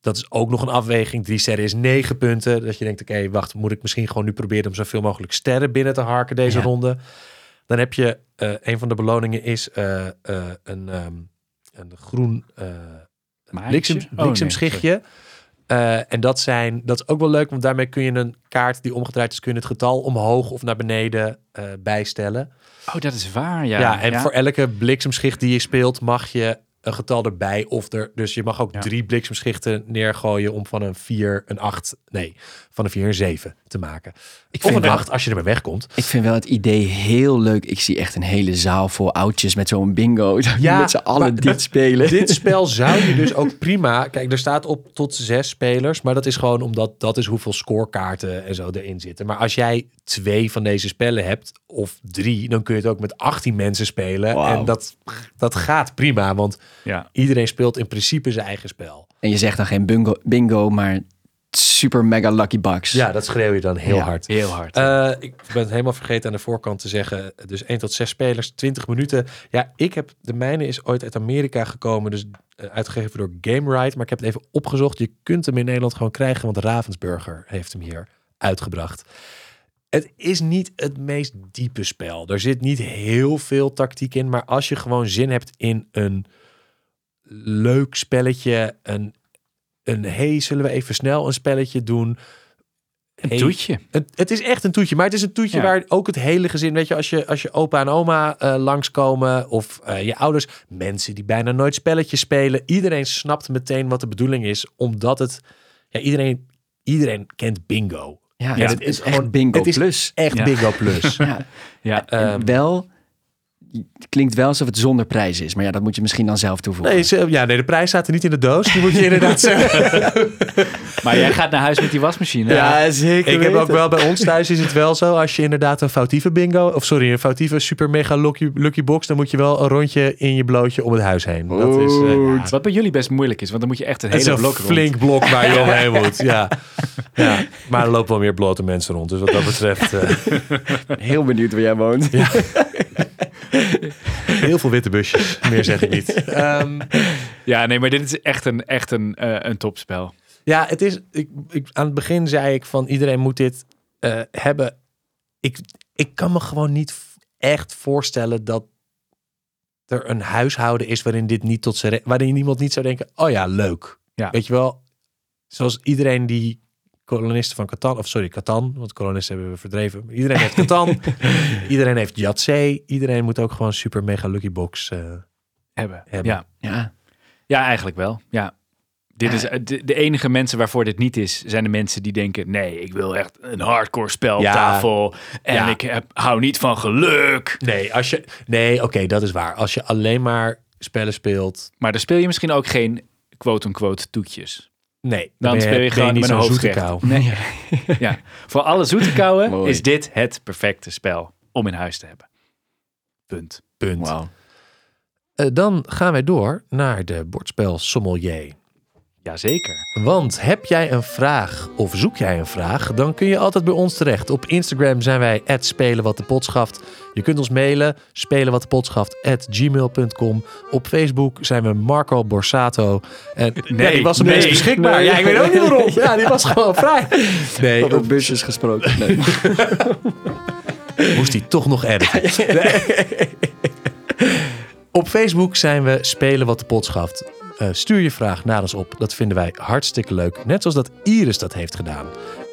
dat is ook nog een afweging. Drie sterren is negen punten. Dat je denkt, oké, wacht, moet ik misschien gewoon nu proberen om zoveel mogelijk sterren binnen te harken deze Ja. ronde. Dan heb je, een van de beloningen is een, ehm, een groen eh Maatje? bliksem, Oh, nee, Eh, en dat zijn, dat is ook wel leuk, want daarmee kun je een kaart die omgedraaid is, kun je het getal omhoog of naar beneden eh, bijstellen. Oh, dat is waar, ja. Ja, en voor elke bliksemschicht die je speelt, mag je een getal erbij. Of er, dus je mag ook Ja. drie bliksemschichten neergooien om van een 4 een 8, nee, van een 4 een 7 te maken. Ik Of vind, een wel, 8 als je er maar wegkomt. ik vind wel het idee heel leuk. Ik zie echt een hele zaal vol oudjes met zo'n bingo. Ja, met z'n allen maar dit spelen. Dit spel zou je dus ook prima. Kijk, er staat op tot zes spelers. Maar dat is gewoon omdat dat is hoeveel scorekaarten en zo erin zitten. Maar als jij twee van deze spellen hebt, of drie, dan kun je het ook met 18 mensen spelen. En dat, dat gaat prima. Want Ja. iedereen speelt in principe zijn eigen spel. En je zegt dan geen bingo, bingo maar super mega lucky bucks. Ja, dat schreeuw je dan heel Ja. hard. Heel hard. Eh, ik ben het helemaal vergeten aan de voorkant te zeggen. Dus 1 tot 6 spelers, 20 minuten. Ja, ik heb de mijne is ooit uit Amerika gekomen. Dus eh, uitgegeven door Game Ride. Maar ik heb het even opgezocht. Je kunt hem in Nederland gewoon krijgen. Want Ravensburger heeft hem hier uitgebracht. Het is niet het meest diepe spel. Er zit niet heel veel tactiek in. Maar als je gewoon zin hebt in een leuk spelletje. Een, een hey, zullen we even snel een spelletje doen? een Hey, toetje. het, het is echt een toetje, maar het is een toetje Ja. waar ook het hele gezin, weet je, als je, als je opa en oma eh, langskomen of eh, je ouders, mensen die bijna nooit spelletjes spelen, iedereen snapt meteen wat de bedoeling is, omdat het, ja, iedereen, iedereen kent bingo. Ja, Ja, het het is is echt gewoon- bingo het is- plus. Echt Ja. bingo plus. Ja. Ja. Wel, het klinkt wel alsof het zonder prijs is. Maar ja, dat moet je misschien dan zelf toevoegen. Nee, ze- ja, nee, de prijs staat er niet in de doos. Die moet je inderdaad zeggen. Maar jij gaat naar huis met die wasmachine. Ja, zeker Ik heb ook wel bij ons thuis is het wel zo. Als je inderdaad een foutieve bingo, of sorry, een foutieve super mega lucky, lucky box, dan moet je wel een rondje in je blootje om het huis heen. Dat is, eh, ja, Wat bij jullie best moeilijk is, want dan moet je echt een hele blok rond. flink blok waar je omheen moet. Ja. ja. Maar er lopen wel meer blote mensen rond. Dus wat dat betreft eh, Heel benieuwd waar jij woont. heel veel witte busjes. Meer zeg ik niet. Ehm, Ja, nee, maar dit is echt een, echt een, eh, een topspel. ja, het is. Ik, ik, aan het begin zei ik van iedereen moet dit eh, hebben. Ik, ik kan me gewoon niet echt voorstellen dat er een huishouden is waarin dit niet tot zijn waarin iemand niet zou denken: oh ja, leuk. Ja. Weet je wel, zoals iedereen die kolonisten van Catan, of sorry, Catan, want kolonisten hebben we verdreven. Iedereen heeft Catan, iedereen heeft Yatzee, iedereen moet ook gewoon super mega lucky box eh, Hebben. Hebben. Ja. Ja, ja, eigenlijk wel. Ja. Dit Ja. is, eh, de, de enige mensen waarvoor dit niet is, zijn de mensen die denken: nee, ik wil echt een hardcore spel op Ja. tafel. En Ja. ik heb, hou niet van geluk. Nee, als je, nee oké, dat is waar. Als je alleen maar spellen speelt, Maar dan speel je misschien ook geen quote-unquote toetjes. Nee. Dan speel je gewoon niet met een hoofdgerecht. Nee. ja. Voor alle zoete kouwen is dit het perfecte spel om in huis te hebben. Punt. Punt. wauw. Eh, dan gaan wij door naar de bordspel sommelier. Jazeker. Want heb jij een vraag of zoek jij een vraag, dan kun je altijd bij ons terecht. Op Instagram zijn wij spelen wat de pot schaft. Je kunt ons mailen spelen wat de pot schaft gmail.com. Op Facebook zijn we Marco Borsato. En Nee, ja, die was nee, opeens beschikbaar. nee. Ja, ik weet ook niet waarom. Ja, die was gewoon vrij. Nee, Over op, busjes gesproken. Nee. moest hij toch nog editen. Nee. Op Facebook zijn we Spelen wat de pot schaft. Eh, stuur je vraag naar ons op. Dat vinden wij hartstikke leuk. Net zoals dat Iris dat heeft gedaan.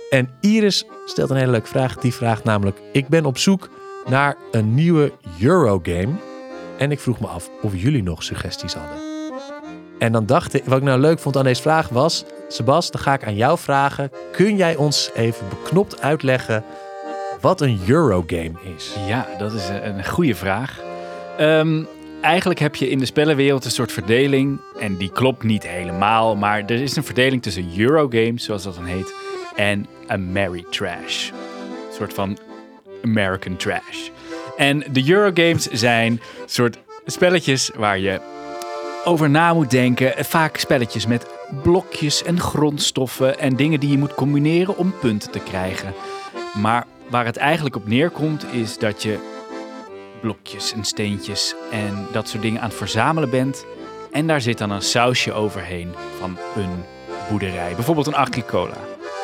En Iris stelt een hele leuke vraag. Die vraagt namelijk: Ik ben op zoek naar een nieuwe Eurogame. En ik vroeg me af of jullie nog suggesties hadden. En dan dacht ik, wat ik nou leuk vond aan deze vraag was: Sebas, dan ga ik aan jou vragen. Kun jij ons even beknopt uitleggen wat een Eurogame is? Ja, dat is een, goede vraag. Ehm, eigenlijk heb je in de spellenwereld een soort verdeling. En die klopt niet helemaal. Maar er is een verdeling tussen Eurogames, zoals dat dan heet. En Ameritrash. Een soort van American Trash. En de Eurogames zijn soort spelletjes waar je over na moet denken. Vaak spelletjes met blokjes en grondstoffen en dingen die je moet combineren om punten te krijgen. Maar waar het eigenlijk op neerkomt is dat je blokjes en steentjes en dat soort dingen aan het verzamelen bent. En daar zit dan een sausje overheen van een boerderij. Bijvoorbeeld een agricola.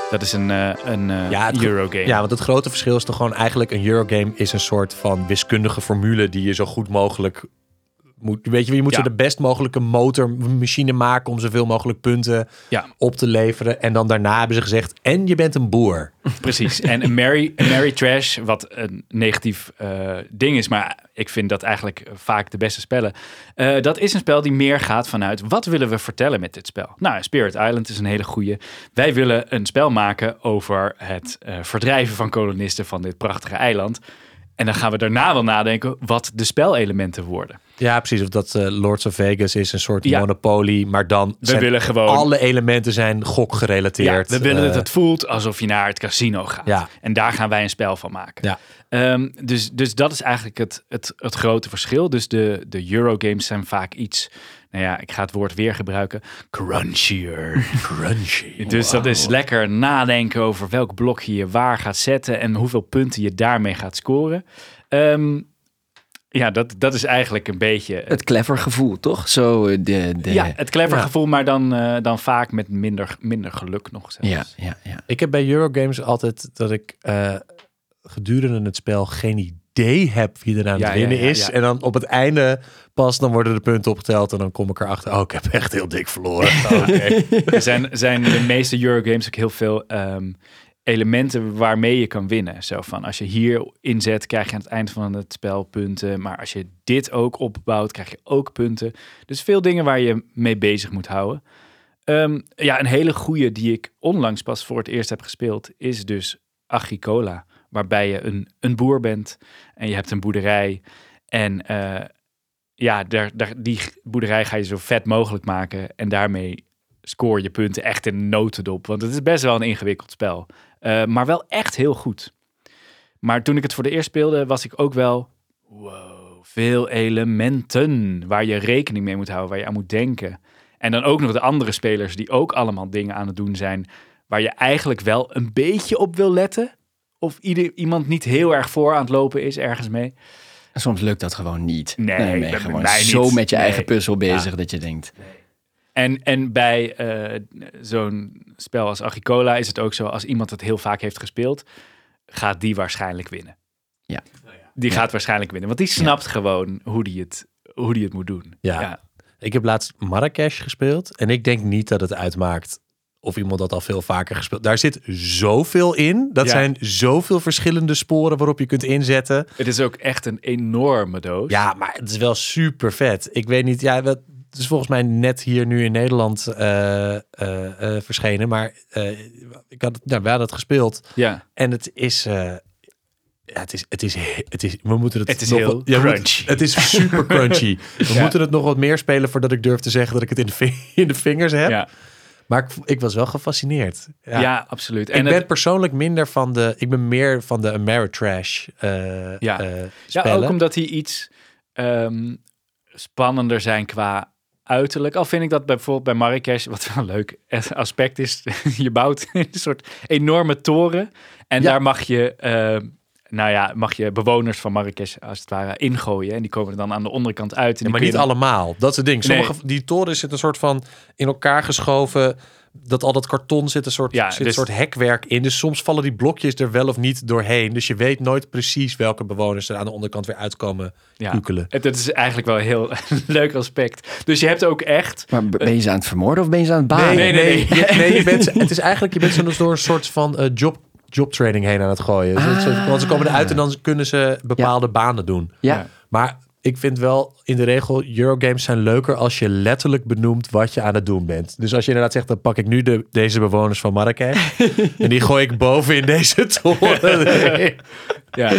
Dat is een, eh, een eh, Ja, Eurogame. Ja, want het grote verschil is toch gewoon eigenlijk een Eurogame is een soort van wiskundige formule die je zo goed mogelijk moet. Weet je, je moet Ja. zo de best mogelijke motormachine maken om zoveel mogelijk punten Ja. op te leveren. En dan daarna hebben ze gezegd, en je bent een boer. Precies. En Mary, Mary Trash, wat een negatief eh, ding is, maar ik vind dat eigenlijk vaak de beste spellen. Eh, dat is een spel die meer gaat vanuit wat willen we vertellen met dit spel? Nou, Spirit Island is een hele goede. Wij willen een spel maken over het eh, verdrijven van kolonisten van dit prachtige eiland. En dan gaan we daarna wel nadenken wat de spelelementen worden. Ja, precies. Of dat eh, Lords of Vegas is een soort Ja. Monopoly, maar dan We zijn willen gewoon. alle elementen zijn ja, gokgerelateerd. we willen dat Eh, het voelt alsof je naar het casino gaat. Ja. En daar gaan wij een spel van maken. Ja. Ehm, dus, dus dat is eigenlijk het, het, het grote verschil. Dus de, de Eurogames zijn vaak iets, nou ja, ik ga het woord weer gebruiken, crunchier. crunchy. Dus dat is lekker nadenken over welk blokje je waar gaat zetten en hoeveel punten je daarmee gaat scoren. Ehm, ja, dat, dat is eigenlijk een beetje Het clever gevoel, toch? Zo eh, de... de ja, het clever Ja. gevoel, maar dan, eh, dan vaak met minder, minder geluk nog zelfs. ja, ja, ja. Ik heb bij Eurogames altijd dat ik eh, gedurende het spel geen idee heb wie er aan Ja, het winnen ja, ja, is. ja. En dan op het einde pas dan worden de punten opgeteld en dan kom ik erachter. Oh, ik heb echt heel dik verloren. Oh. Er zijn, zijn de meeste Eurogames ook heel veel ehm, elementen waarmee je kan winnen. Zo van, als je hier inzet, krijg je aan het eind van het spel punten. Maar als je dit ook opbouwt, krijg je ook punten. Dus veel dingen waar je mee bezig moet houden. Ehm, ja, een hele goede die ik onlangs pas voor het eerst heb gespeeld, is dus Agricola. Waarbij je een, een boer bent en je hebt een boerderij. En eh, ja, daar, daar, die boerderij ga je zo vet mogelijk maken. En daarmee score je punten echt in notendop. Want het is best wel een ingewikkeld spel. Eh, maar wel echt heel goed. Maar toen ik het voor de eerst speelde, was ik ook wel... Wow, veel elementen waar je rekening mee moet houden, waar je aan moet denken. En dan ook nog de andere spelers die ook allemaal dingen aan het doen zijn... waar je eigenlijk wel een beetje op wil letten. Of ieder, iemand niet heel erg voor aan het lopen is ergens mee. En Soms lukt dat gewoon niet. Nee, Dan ben je gewoon zo niet. met je Nee. eigen puzzel bezig dat je denkt... En, en bij eh, zo'n spel als Agricola is het ook zo, als iemand het heel vaak heeft gespeeld, gaat die waarschijnlijk winnen. Ja. Die gaat waarschijnlijk winnen, want die snapt gewoon hoe die het, hoe die het moet doen. Ja. Ik heb laatst Marrakesh gespeeld. En ik denk niet dat het uitmaakt of iemand dat al veel vaker gespeeld. Daar zit zoveel in. Dat Ja. zijn zoveel verschillende sporen waarop je kunt inzetten. Het is ook echt een enorme doos. Ja, maar het is wel super vet. Ik weet niet, ja, dat het is volgens mij net hier nu in Nederland eh, eh, eh, verschenen. Maar ik had, nou, we hadden het gespeeld. Ja. En het is. ja, het is, het is, he- het is, we moeten het, Het is nog heel wat- ja, het is super crunchy. We Ja. moeten het nog wat meer spelen voordat ik durf te zeggen dat ik het in de, in de vingers heb. Ja. Maar ik, ik was wel gefascineerd. Ja. Ja, absoluut. ik En ben het- persoonlijk minder van de, ik ben meer van de Ameritrash Ja. eh, Ja, ook omdat die iets ehm, spannender zijn qua uiterlijk. Al vind ik dat bijvoorbeeld bij Marrakesh, wat wel een leuk aspect is. je bouwt een soort enorme toren. En Ja. daar mag je, ehm, nou ja, mag je bewoners van Marrakesh als het ware ingooien. En die komen er dan aan de onderkant uit. En Ja, maar niet dan- allemaal. Dat is het ding. Nee. Sommige die toren zitten een soort van in elkaar geschoven. Dat al dat karton zit een soort, Ja, zit een dus- soort hekwerk in. Dus soms vallen die blokjes er wel of niet doorheen. Dus je weet nooit precies welke bewoners er aan de onderkant weer uitkomen Ja. kukelen. Het- Dat is eigenlijk wel een heel leuk aspect. Dus je hebt ook echt... Maar ben je ze aan het vermoorden of ben je ze aan het baren? Nee, nee, nee. Je, nee je bent, het is eigenlijk, je bent zo door een soort van eh, job, jobtraining heen aan het gooien. Dus Ah. Want ze komen eruit en dan kunnen ze bepaalde banen doen. Ja. Maar ik vind wel in de regel, Eurogames zijn leuker als je letterlijk benoemt wat je aan het doen bent. Dus als je inderdaad zegt, dan pak ik nu de, deze bewoners van Marrakesh en die gooi ik boven in deze toren. Ja,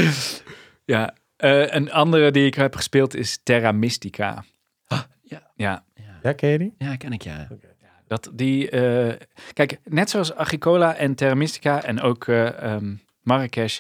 ja. Eh, een andere die ik heb gespeeld is Terra Mystica. ja. Ja, ja, ken je die? Ja, ken ik ja. dat die... eh, kijk, net zoals Agricola en Terra Mystica en ook eh ehm, Marrakesh.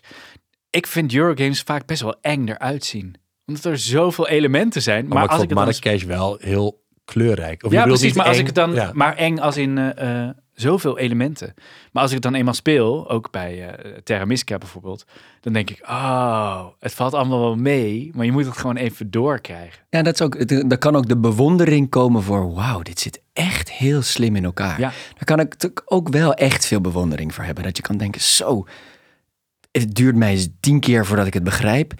Ik vind Eurogames vaak best wel eng eruit zien. Omdat er zoveel elementen zijn. Maar, Maar, ik als vond ik het dan Marrakesh wel heel kleurrijk. Of je ja, precies. Maar als eng? ik het dan, Ja. maar eng als in eh, eh, zoveel elementen. Maar als ik het dan eenmaal speel, ook bij eh Terra Mystica bijvoorbeeld, dan denk ik, oh, het valt allemaal wel mee, maar je moet het gewoon even doorkrijgen. Ja, dat is ook, daar kan ook de bewondering komen voor, wauw, dit zit echt heel slim in elkaar. Ja. Daar kan ik ook wel echt veel bewondering voor hebben. Dat je kan denken, zo, het duurt mij eens tien keer voordat ik het begrijp.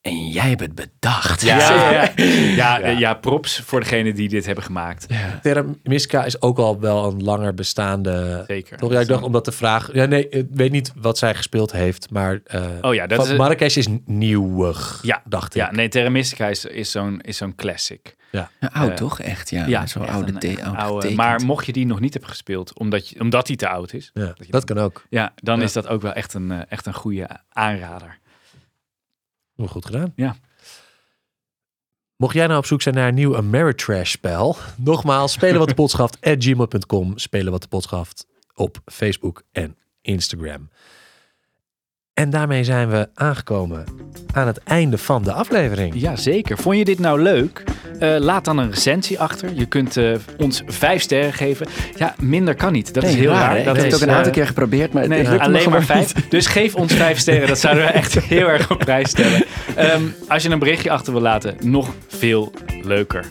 En jij hebt het bedacht. Ja, ja, ja. ja, eh, ja, props voor degene die dit hebben gemaakt. Terra Mystica is ook al wel een langer bestaande... Zeker. Toch? Ja, ik dacht omdat de vraag... Ja, nee, ik weet niet wat zij gespeeld heeft, maar... eh Oh ja, dat van is Marrakesh is nieuwig, Ja, dacht ik. Ja, nee, Terra Mystica is, is zo'n is zo'n classic. Ja, oud Eh, toch? Echt, ja. Ja, Zo'n oude, oude-. Maar mocht je die nog niet hebben gespeeld, omdat, je, omdat die te oud is, Ja, je dat kan ook. ja, dan Ja. is dat ook wel echt een, echt een goede aanrader. Goed gedaan. Ja. Mocht jij nou op zoek zijn naar een nieuw Ameritrash spel, nogmaals, spelen wat de pot schaft at gmail.com, spelen wat de pot schaft op Facebook en Instagram. En daarmee zijn we aangekomen aan het einde van de aflevering. Ja, zeker. Vond je dit nou leuk? Eh, laat dan een recensie achter. Je kunt eh, ons vijf sterren geven. Ja, minder kan niet. Dat Nee, is heel raar. Dat ik heb het ook een aantal keer geprobeerd, maar het, Nee, het lukt alleen maar vijf. niet. Dus geef ons vijf sterren. Dat zouden we echt heel erg op prijs stellen. Ehm, als je een berichtje achter wil laten, nog veel leuker.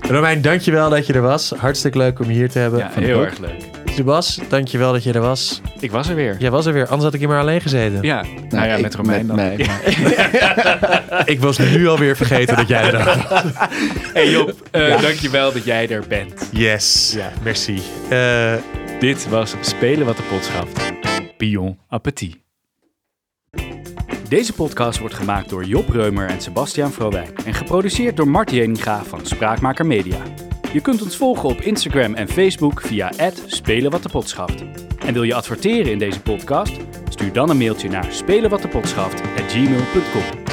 Romein, dankjewel dat je er was. Hartstikke leuk om je hier te hebben. Ja, ik heel erg leuk. Sebas, dankjewel dat je er was. Ik was er weer. Jij was er weer, anders had ik hier maar alleen gezeten. Ja, nou ja, ik- met Romein dan. Ja. maar- Ik was nu alweer vergeten dat jij er was. Hey Job, eh, dankjewel dat jij er bent. Yes, Ja. merci. Eh, Dit was Spelen wat de pot schaft. Pion Appetit. Deze podcast wordt gemaakt door Job Reumer en Sebastiaan Vrowijk en geproduceerd door Mart Jeninga van Spraakmaker Media. Je kunt ons volgen op Instagram en Facebook via Spelen. En wil je adverteren in deze podcast? Stuur dan een mailtje naar spelenwatdepotschaft@gmail.com.